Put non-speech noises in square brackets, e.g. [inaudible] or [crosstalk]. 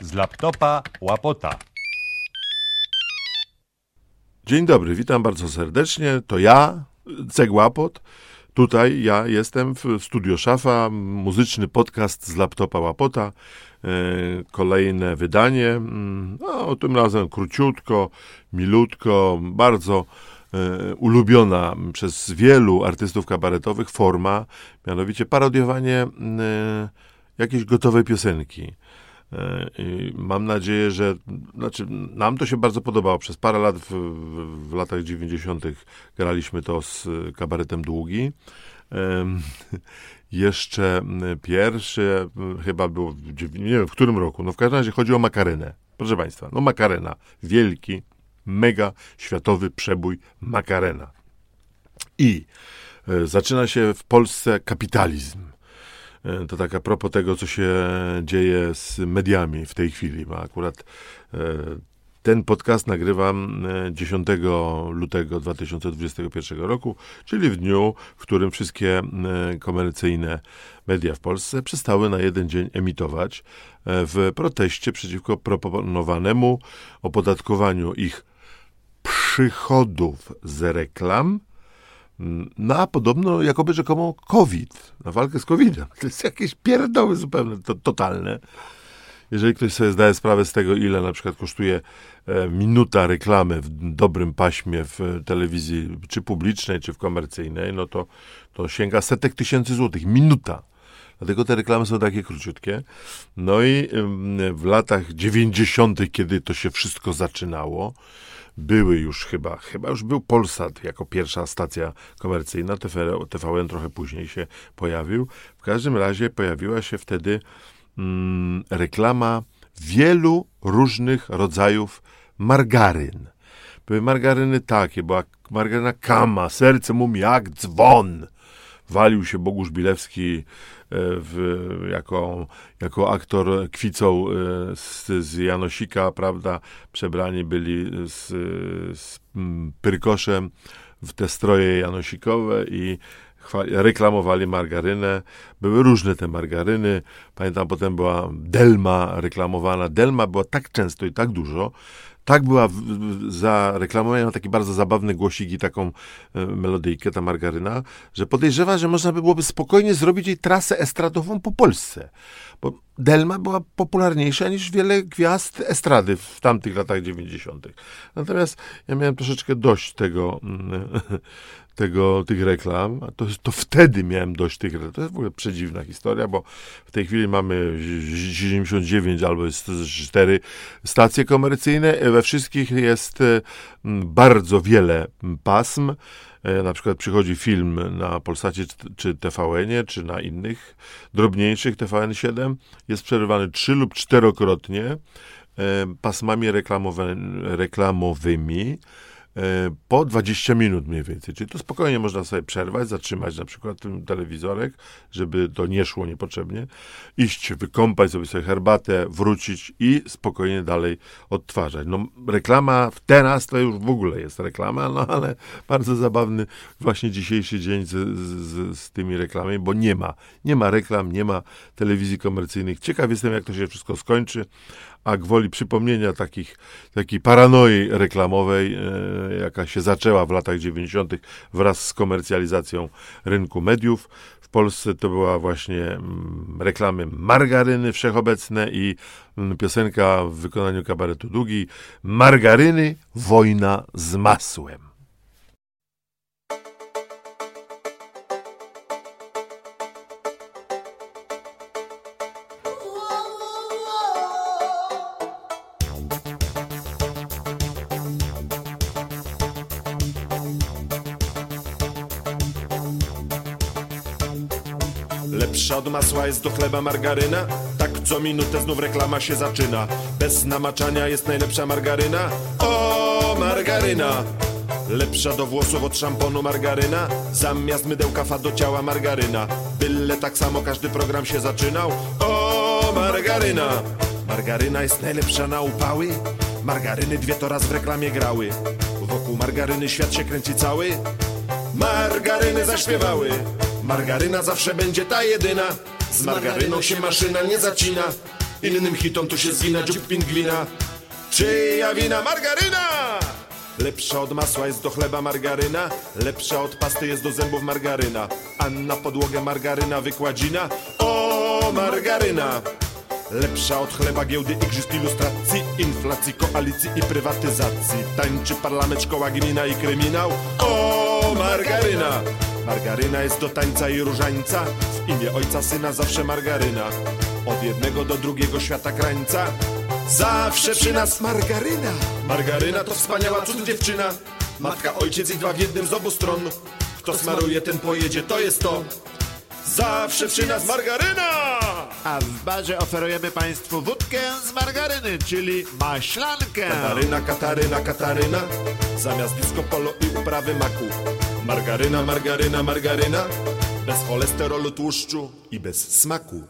z laptopa łapota. Dzień dobry, witam bardzo serdecznie. To ja, Cegłapot. Tutaj ja jestem w Studio Szafa, muzyczny podcast z laptopa Łapota. E, Kolejne wydanie. Mm, No, tym razem króciutko, milutko, bardzo e, ulubiona przez wielu artystów kabaretowych forma, mianowicie parodiowanie e, jakiejś gotowej piosenki. E, mam nadzieję, że znaczy, nam to się bardzo podobało. Przez parę lat w, w, latach 90. graliśmy to z kabaretem Długi. [laughs] Jeszcze pierwszy chyba było, nie wiem w którym roku, no w każdym razie chodzi o makarenę. Proszę Państwa, no makarena, wielki, mega światowy przebój makarena. I e, zaczyna się w Polsce kapitalizm. E, To tak a propos tego, co się dzieje z mediami w tej chwili, bo akurat e, ten podcast nagrywam e, 10 lutego 2021 roku, czyli w dniu, w którym wszystkie e, komercyjne media w Polsce przestały na jeden dzień emitować e, w proteście przeciwko proponowanemu opodatkowaniu ich przychodów z reklam, na podobno jakoby rzekomo COVID, na walkę z COVID-em. To jest jakieś pierdoły zupełnie, to, totalne. Jeżeli ktoś sobie zdaje sprawę z tego, ile na przykład kosztuje e, minuta reklamy w dobrym paśmie w telewizji, czy publicznej, czy w komercyjnej, no to, to sięga setek tysięcy złotych. Minuta. Dlatego te reklamy są takie króciutkie. No i w latach 90., kiedy to się wszystko zaczynało, były już chyba, chyba już był Polsat jako pierwsza stacja komercyjna, TVN, TVN trochę później się pojawił. W każdym razie pojawiła się wtedy mm, reklama wielu różnych rodzajów margaryn. Były margaryny takie, była margaryna Kama, serce mum jak dzwon. Walił się Bogusz Bilewski e, w, jako, jako aktor kwicą e, z, z Janosika, prawda? Przebrani byli z, z Pyrkoszem w te stroje janosikowe i reklamowali margarynę. Były różne te margaryny. Pamiętam, potem była Delma reklamowana. Delma była tak często i tak dużo, tak była w- w- zareklamowana taki bardzo zabawny głosik i taką e, melodyjkę, ta margaryna, że podejrzewa, że można by byłoby spokojnie zrobić jej trasę estradową po Polsce. Bo Delma była popularniejsza niż wiele gwiazd estrady w tamtych latach 90. Natomiast ja miałem troszeczkę dość tego, mm, [laughs] tego tych reklam. To, to wtedy miałem dość tych reklam. To jest w ogóle przedziwna historia, bo w tej chwili mamy 79 albo jest 4 stacje komercyjne. We wszystkich jest e, m, bardzo wiele pasm. E, Na przykład przychodzi film na Polsacie czy- TVN-ie, czy na innych drobniejszych TVN7. Jest przerywany trzy lub czterokrotnie e, pasmami reklamowymi po 20 minut mniej więcej. Czyli to spokojnie można sobie przerwać, zatrzymać na przykład ten telewizorek, żeby to nie szło niepotrzebnie, iść, wykąpać sobie sobie herbatę, wrócić i spokojnie dalej odtwarzać. No reklama teraz to już w ogóle jest reklama, no ale bardzo zabawny właśnie dzisiejszy dzień z, z, z tymi reklamami, bo nie ma, nie ma reklam, nie ma telewizji komercyjnych. Ciekaw jestem, jak to się wszystko skończy, a gwoli przypomnienia takich, takiej paranoi reklamowej, e, jaka się zaczęła w latach 90. wraz z komercjalizacją rynku mediów. W Polsce to była właśnie mm, reklamy margaryny wszechobecne i mm, piosenka w wykonaniu kabaretu Długi Margaryny, wojna z masłem. Lepsza od masła jest do chleba margaryna. Tak co minutę znów reklama się zaczyna. Bez namaczania jest najlepsza margaryna. O, margaryna! Lepsza do włosów od szamponu margaryna. Zamiast mydełka fa do ciała margaryna. Byle tak samo każdy program się zaczynał. O, margaryna! Margaryna jest najlepsza na upały. Margaryny dwie to raz w reklamie grały. Wokół margaryny świat się kręci cały. Margaryny zaśpiewały Margaryna zawsze będzie ta jedyna Z margaryną się maszyna nie zacina Innym hitom tu się zgina dziób pingwina. Czyja wina margaryna? Lepsza od masła jest do chleba margaryna, lepsza od pasty jest do zębów margaryna, a na podłogę margaryna wykładzina. O, margaryna! Lepsza od chleba giełdy, igrzysk, ilustracji, inflacji, koalicji i prywatyzacji. Tańczy parlament, szkoła, gmina i kryminał. O, margaryna! Margaryna jest do tańca i różańca, w imię ojca, syna zawsze margaryna. Od jednego do drugiego świata krańca, zawsze przy nas margaryna. Margaryna to wspaniała cud dziewczyna, matka, ojciec i dwa w jednym z obu stron. Kto smaruje, ten pojedzie, to jest to. Zawsze przy nas margaryna! A w barze oferujemy Państwu wódkę z margaryny, czyli maślankę. Kataryna, Kataryna, Kataryna Zamiast disco polo i uprawy maku Margaryna, margaryna, margaryna Bez cholesterolu, tłuszczu i bez smaku